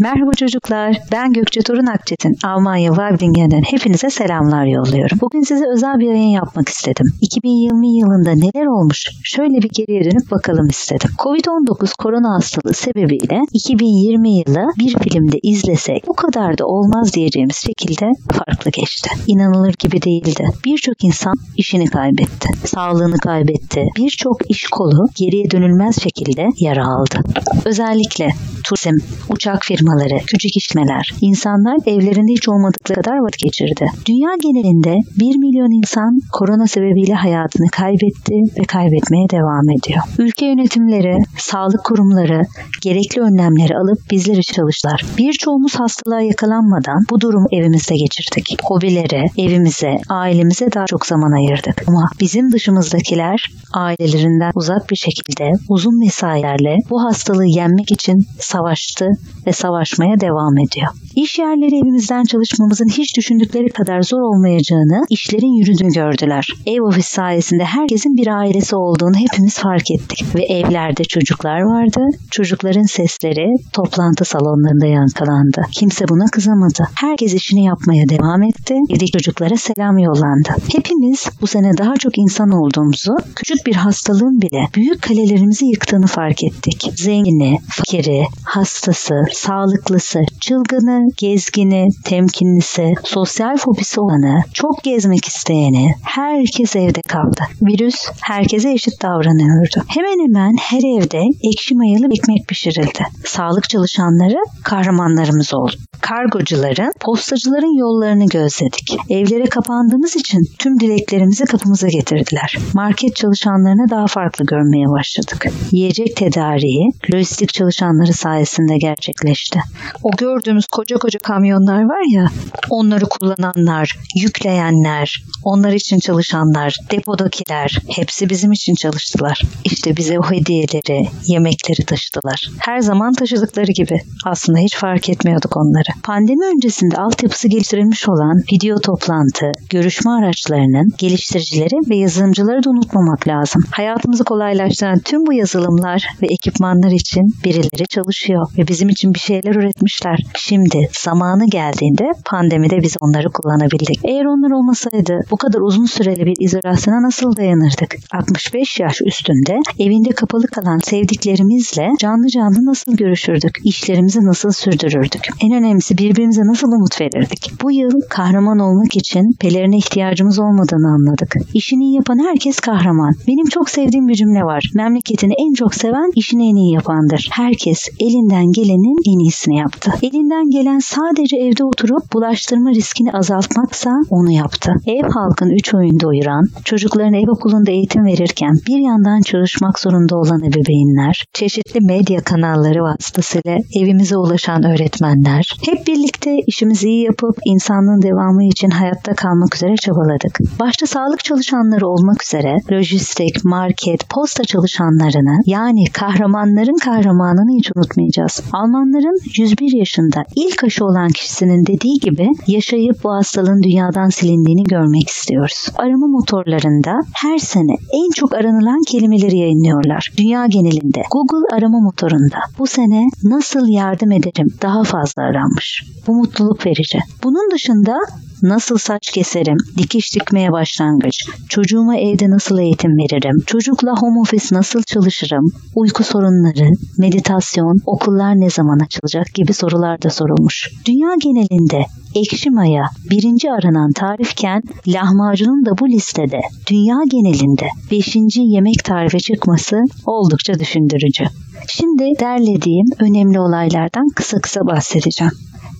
Merhaba çocuklar, ben Gökçe Torun Akçetin. Almanya Weiblingen'den hepinize selamlar yolluyorum. Bugün size özel bir yayın yapmak istedim. 2020 yılında neler olmuş şöyle bir geriye dönüp bakalım istedim. Covid-19 korona hastalığı sebebiyle 2020 yılı bir filmde izlesek bu kadar da olmaz diyeceğimiz şekilde farklı geçti. İnanılır gibi değildi. Birçok insan işini kaybetti, sağlığını kaybetti. Birçok iş kolu geriye dönülmez şekilde yara aldı. Özellikle turizm, uçak firmaları, küçük işletmeler, insanlar evlerinde hiç olmadıkları kadar vakit geçirdi. Dünya genelinde 1 milyon insan korona sebebiyle hayatını kaybetti ve kaybetmeye devam ediyor. Ülke yönetimleri, sağlık kurumları gerekli önlemleri alıp bizler için çalıştılar. Birçoğumuz hastalığa yakalanmadan bu durumu evimizde geçirdik. Hobilere, evimize, ailemize daha çok zaman ayırdık. Ama bizim dışımızdakiler ailelerinden uzak bir şekilde uzun mesailerle bu hastalığı yenmek için savaştı ve savaşmaya devam ediyor. İş yerleri evimizden çalışmamızın hiç düşündükleri kadar zor olmayacağını, işlerin yürüdüğünü gördüler. Ev ofis sayesinde herkesin bir ailesi olduğunu hepimiz fark ettik. Ve evlerde çocuklar vardı. Çocukların sesleri toplantı salonlarında yankılandı. Kimse buna kızamadı. Herkes işini yapmaya devam etti. Evdeki çocuklara selam yollandı. Hepimiz bu sene daha çok insan olduğumuzu, küçük bir hastalığın bile büyük kalelerimizi yıktığını fark ettik. Zengini, fakiri, hastası, sağlıklısı, çılgını, gezgini, temkinlisi, sosyal fobisi olanı, çok gezmek isteyeni, herkes evde kaldı. Virüs herkese eşit davranıyordu. Hemen hemen her evde ekşi mayalı ekmek pişirildi. Sağlık çalışanları kahramanlarımız oldu. Kargocuların, postacıların yollarını gözledik. Evlere kapandığımız için tüm dileklerimizi kapımıza getirdiler. Market çalışanlarını daha farklı görmeye başladık. Yiyecek tedariği, lojistik çalışanları sayesinde gerçekleşti. O gördüğümüz koca koca kamyonlar var ya, onları kullananlar, yükleyenler, onlar için çalışanlar, depodakiler hepsi bizim için çalıştılar. İşte bize o hediyeleri, yemekleri taşıdılar. Her zaman taşıdıkları gibi. Aslında hiç fark etmiyorduk onları. Pandemi öncesinde altyapısı geliştirilmiş olan video toplantı, görüşme araçlarının geliştiricileri ve yazılımcıları da unutmamak lazım. Hayatımızı kolaylaştıran tüm bu yazılımlar ve ekipmanlar için birileri çalışıyor ve bizim için bir şeyler üretmişler. Şimdi zamanı geldiğinde pandemide biz onları kullanabildik. Eğer onlar olmasaydı bu kadar uzun süreli bir izolasyona nasıl dayanırdık? 65 yaş üstünde evinde kapalı kalan sevdiklerimizle canlı canlı nasıl görüşürdük? İşlerimizi nasıl sürdürürdük? En önemlisi birbirimize nasıl umut verirdik? Bu yıl kahraman olmak için pelerine ihtiyacımız olmadığını anladık. İşini yapan herkes kahraman. Benim çok sevdiğim bir cümle var. Memleketini en çok seven işini en iyi yapandır. Herkes elinden gelenin en iyisini yaptı. Elinden gelen sadece evde oturup bulaştırma riskini azaltmaksa onu yaptı. Ev halkın 3 oyunda uyuran, çocukların ev okulunda eğitim verirken bir yandan çalışmak zorunda olan ebeveynler, çeşitli medya kanalları vasıtasıyla evimize ulaşan öğretmenler, hep birlikte işimizi iyi yapıp insanlığın devamı için hayatta kalmak üzere çabaladık. Başta sağlık çalışanları olmak üzere lojistik, market, posta çalışanlarını yani kahramanların kahramanını hiç unutmayacağız. Almanların 101 yaşında ilk aşı olan kişisinin dediği gibi yaşayıp bu hastalığın dünyadan silindiğini görmek istiyoruz. Arama motorlarında her sene en çok aranılan kelimeleri yayınlıyorlar. Dünya genelinde Google arama motorunda bu sene nasıl yardım ederim daha fazla aranmış. Bu mutluluk verici. Bunun dışında nasıl saç keserim, dikiş dikmeye başlangıç, çocuğuma evde nasıl eğitim veririm, çocukla home office nasıl çalışırım, uyku sorunları, meditasyon, okullar ne zaman açılacak gibi sorular da sorulmuş. Dünya genelinde ekşi maya birinci aranan tarifken lahmacunun da bu listede dünya genelinde beşinci yemek tarifi çıkması oldukça düşündürücü. Şimdi derlediğim önemli olaylardan kısa kısa bahsedeceğim.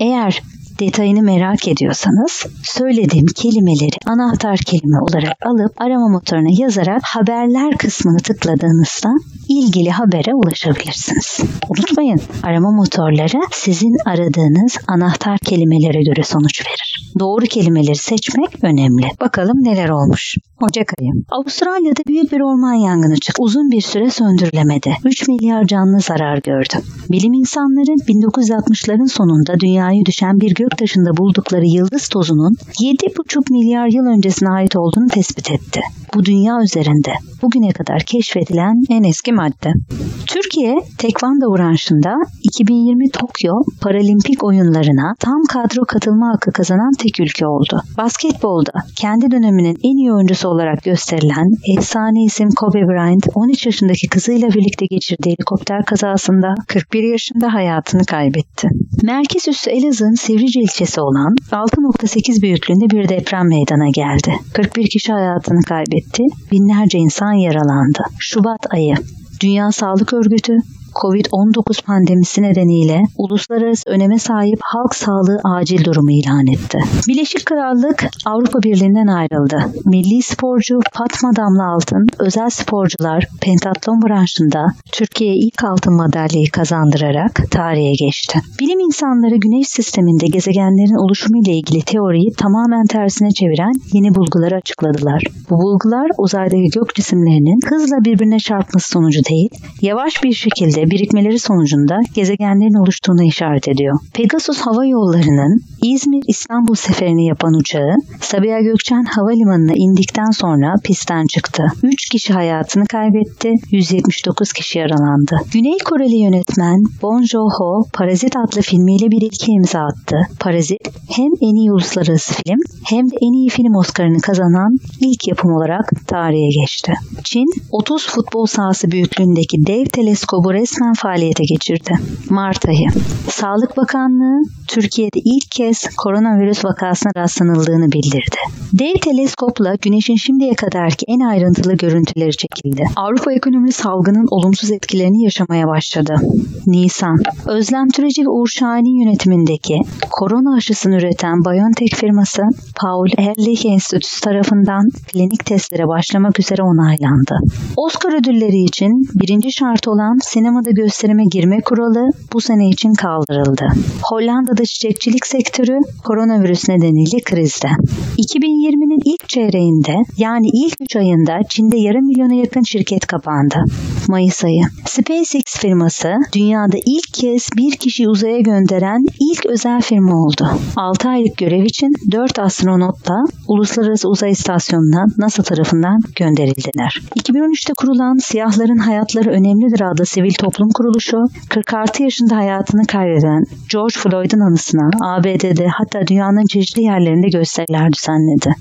Eğer detayını merak ediyorsanız söylediğim kelimeleri anahtar kelime olarak alıp arama motoruna yazarak haberler kısmını tıkladığınızda ilgili habere ulaşabilirsiniz. Unutmayın arama motorları sizin aradığınız anahtar kelimelere göre sonuç verir. Doğru kelimeleri seçmek önemli. Bakalım neler olmuş. Ocak ayı. Avustralya'da büyük bir orman yangını çıktı. Uzun bir süre söndürülemedi. 3 milyar canlı zarar gördü. Bilim insanları 1960'ların sonunda dünyaya düşen bir göktaşında buldukları yıldız tozunun 7,5 milyar yıl öncesine ait olduğunu tespit etti. Bu dünya üzerinde bugüne kadar keşfedilen en eski madde. Türkiye tekvando branşında 2020 Tokyo Paralimpik oyunlarına tam kadro katılma hakkı kazanan tek ülke oldu. Basketbolda kendi döneminin en iyi oyuncusu olarak gösterilen efsane isim Kobe Bryant 13 yaşındaki kızıyla birlikte geçirdiği helikopter kazasında 41 yaşında hayatını kaybetti. Merkez üssü Elazığ'ın Sivrice ilçesi olan 6.8 büyüklüğünde bir deprem meydana geldi. 41 kişi hayatını kaybetti, binlerce insan yaralandı. Şubat ayı Dünya Sağlık Örgütü Covid-19 pandemisi nedeniyle uluslararası öneme sahip halk sağlığı acil durumu ilan etti. Birleşik Krallık Avrupa Birliği'nden ayrıldı. Milli sporcu Fatma Damla Altın, özel sporcular pentatlon branşında Türkiye'ye ilk altın madalyayı kazandırarak tarihe geçti. Bilim insanları Güneş sisteminde gezegenlerin oluşumu ile ilgili teoriyi tamamen tersine çeviren yeni bulguları açıkladılar. Bu bulgular uzaydaki gök cisimlerinin hızla birbirine çarpması sonucu değil, yavaş bir şekilde birikmeleri sonucunda gezegenlerin oluştuğuna işaret ediyor. Pegasus Hava Yolları'nın İzmir-İstanbul seferini yapan uçağı Sabiha Gökçen Havalimanı'na indikten sonra pistten çıktı. 3 kişi hayatını kaybetti, 179 kişi yaralandı. Güney Koreli yönetmen Bong Joon-ho Parazit adlı filmiyle bir ilke imza attı. Parazit hem en iyi uluslararası film hem de en iyi film Oscar'ını kazanan ilk yapım olarak tarihe geçti. Çin 30 futbol sahası büyüklüğündeki dev teleskobu resmen faaliyete geçirdi. Mart ayı. Sağlık Bakanlığı Türkiye'de ilk kez koronavirüs vakasına rastlanıldığını bildirdi. Dev teleskopla güneşin şimdiye kadarki en ayrıntılı görüntüleri çekildi. Avrupa ekonomi salgının olumsuz etkilerini yaşamaya başladı. Nisan. Özlem Türeci ve Uğur Şahin'in yönetimindeki korona aşısını üreten BioNTech firması Paul Ehrlich Enstitüsü tarafından klinik testlere başlamak üzere onaylandı. Oscar ödülleri için birinci şart olan sinemada gösterime girme kuralı bu sene için kaldırıldı. Hollanda'da çiçekçilik sektörü koronavirüs nedeniyle krizde. 2020'nin ilk çeyreğinde yani ilk 3 ayında Çin'de yarım milyona yakın şirket kapandı. Mayıs ayı. SpaceX firması dünyada ilk kez bir kişi uzaya gönderen ilk özel firma oldu. 6 aylık görev için 4 astronot da Uluslararası Uzay İstasyonu'na NASA tarafından gönderildiler. 2013'te kurulan Siyahların Hayatları Önemlidir adlı sivil toplum kuruluşu 46 yaşında hayatını kaybeden George Floyd'un anısına ABD'de hatta dünyanın çeşitli yerlerinde gösteriler düzenledi düzenledi.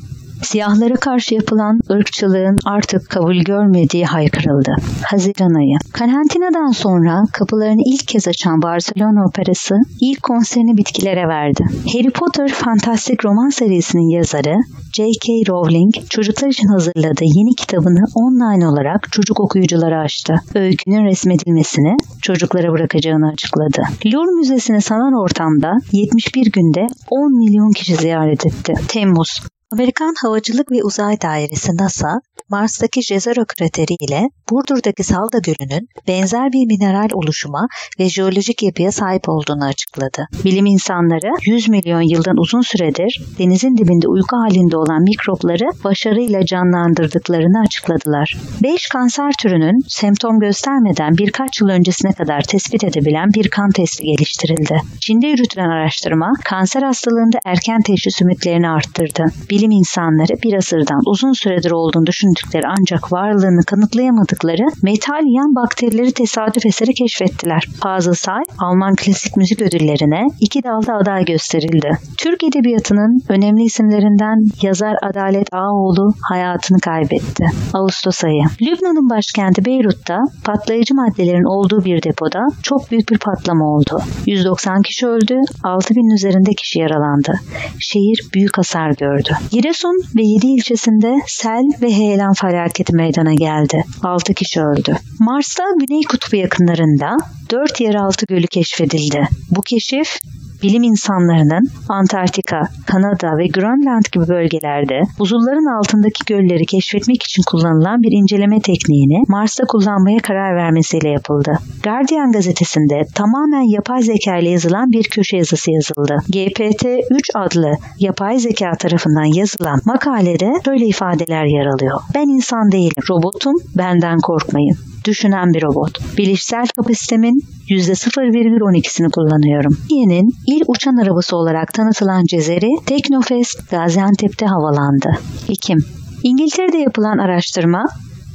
Siyahlara karşı yapılan ırkçılığın artık kabul görmediği haykırıldı. Haziran ayı. Karantinadan sonra kapılarını ilk kez açan Barcelona Operası ilk konserini bitkilere verdi. Harry Potter fantastik roman serisinin yazarı J.K. Rowling çocuklar için hazırladığı yeni kitabını online olarak çocuk okuyuculara açtı. Öykünün resmedilmesini çocuklara bırakacağını açıkladı. Louvre Müzesi'ni sanan ortamda 71 günde 10 milyon kişi ziyaret etti. Temmuz Amerikan Havacılık ve Uzay Dairesi NASA, Mars'taki Jezero krateri ile Burdur'daki Salda Gölü'nün benzer bir mineral oluşuma ve jeolojik yapıya sahip olduğunu açıkladı. Bilim insanları 100 milyon yıldan uzun süredir denizin dibinde uyku halinde olan mikropları başarıyla canlandırdıklarını açıkladılar. 5 kanser türünün semptom göstermeden birkaç yıl öncesine kadar tespit edebilen bir kan testi geliştirildi. Çin'de yürütülen araştırma kanser hastalığında erken teşhis ümitlerini arttırdı. Bilim insanları bir asırdan uzun süredir olduğunu düşündükleri ancak varlığını kanıtlayamadıkları metal yiyen bakterileri tesadüf eseri keşfettiler. Fazıl Say, Alman klasik müzik ödüllerine iki dalda aday gösterildi. Türk Edebiyatı'nın önemli isimlerinden yazar Adalet Ağoğlu hayatını kaybetti. Ağustos ayı. Lübnan'ın başkenti Beyrut'ta patlayıcı maddelerin olduğu bir depoda çok büyük bir patlama oldu. 190 kişi öldü, 6000 üzerinde kişi yaralandı. Şehir büyük hasar gördü. Giresun ve 7 ilçesinde sel ve heyelan felaketi meydana geldi. 6 kişi öldü. Mars'ta Güney Kutbu yakınlarında 4 yeraltı gölü keşfedildi. Bu keşif bilim insanlarının Antarktika, Kanada ve Grönland gibi bölgelerde buzulların altındaki gölleri keşfetmek için kullanılan bir inceleme tekniğini Mars'ta kullanmaya karar vermesiyle yapıldı. Guardian gazetesinde tamamen yapay zeka ile yazılan bir köşe yazısı yazıldı. GPT-3 adlı yapay zeka tarafından yazılan makalede şöyle ifadeler yer alıyor. Ben insan değilim, robotum, benden korkmayın düşünen bir robot. Bilişsel kapasitemin %0,12'sini kullanıyorum. Ye'nin ilk uçan arabası olarak tanıtılan Cezeri Teknofest Gaziantep'te havalandı. Ekim İngiltere'de yapılan araştırma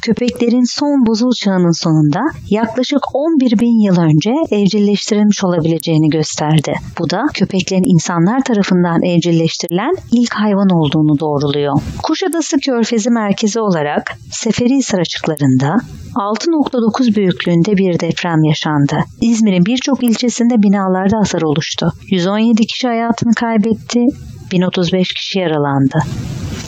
köpeklerin son buzul çağının sonunda yaklaşık 11 bin yıl önce evcilleştirilmiş olabileceğini gösterdi. Bu da köpeklerin insanlar tarafından evcilleştirilen ilk hayvan olduğunu doğruluyor. Kuşadası Körfezi merkezi olarak Seferihisar açıklarında 6.9 büyüklüğünde bir deprem yaşandı. İzmir'in birçok ilçesinde binalarda hasar oluştu. 117 kişi hayatını kaybetti, 1035 kişi yaralandı.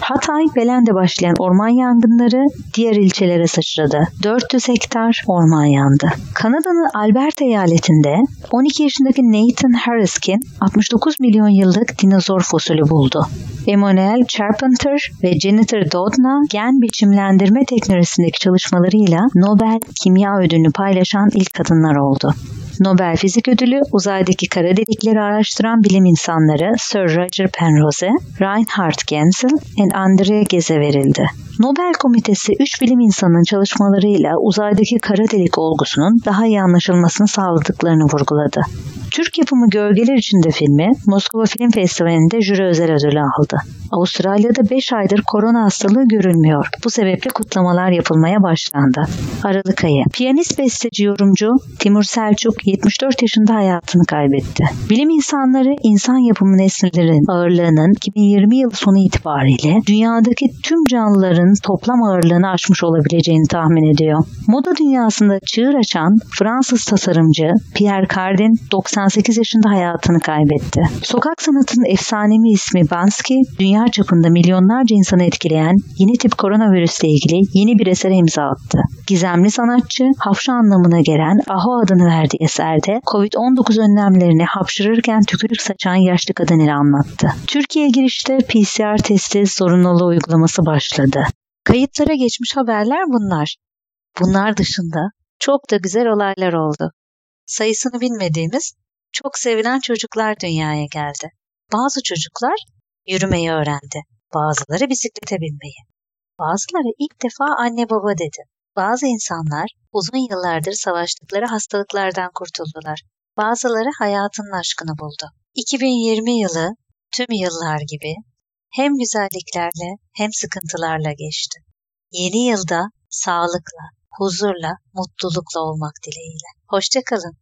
Hatay, Belen'de başlayan orman yangınları diğer ilçelere sıçradı. 400 hektar orman yandı. Kanada'nın Alberta eyaletinde 12 yaşındaki Nathan Harriskin 69 milyon yıllık dinozor fosilü buldu. Emmanuel Charpenter ve Jennifer Doudna gen biçimlendirme teknolojisindeki çalışmalarıyla Nobel Kimya Ödülünü paylaşan ilk kadınlar oldu. Nobel Fizik Ödülü uzaydaki kara delikleri araştıran bilim insanları Sir Roger Penrose, Reinhard Genzel ve Andrea Geze verildi. Nobel Komitesi 3 bilim insanının çalışmalarıyla uzaydaki kara delik olgusunun daha iyi anlaşılmasını sağladıklarını vurguladı. Türk yapımı Gölgeler içinde filmi Moskova Film Festivali'nde jüri özel ödülü aldı. Avustralya'da 5 aydır korona hastalığı görülmüyor. Bu sebeple kutlamalar yapılmaya başlandı. Aralık ayı. Piyanist besteci yorumcu Timur Selçuk 74 yaşında hayatını kaybetti. Bilim insanları insan yapımı nesnelerin ağırlığının 2020 yılı sonu itibariyle dünyadaki tüm canlıların toplam ağırlığını aşmış olabileceğini tahmin ediyor. Moda dünyasında çığır açan Fransız tasarımcı Pierre Cardin 98 yaşında hayatını kaybetti. Sokak sanatının efsanevi ismi Bansky, dünya çapında milyonlarca insanı etkileyen yeni tip koronavirüsle ilgili yeni bir esere imza attı. Gizemli sanatçı, hapşa anlamına gelen Aho adını verdiği eserde COVID-19 önlemlerini hapşırırken tükürük saçan yaşlı kadın ile anlattı. Türkiye girişte PCR testi zorunluluğu uygulaması başladı. Kayıtlara geçmiş haberler bunlar. Bunlar dışında çok da güzel olaylar oldu. Sayısını bilmediğimiz çok sevilen çocuklar dünyaya geldi. Bazı çocuklar yürümeyi öğrendi. Bazıları bisiklete binmeyi. Bazıları ilk defa anne baba dedi. Bazı insanlar uzun yıllardır savaştıkları hastalıklardan kurtuldular. Bazıları hayatının aşkını buldu. 2020 yılı tüm yıllar gibi hem güzelliklerle hem sıkıntılarla geçti. Yeni yılda sağlıkla, huzurla, mutlulukla olmak dileğiyle. Hoşçakalın.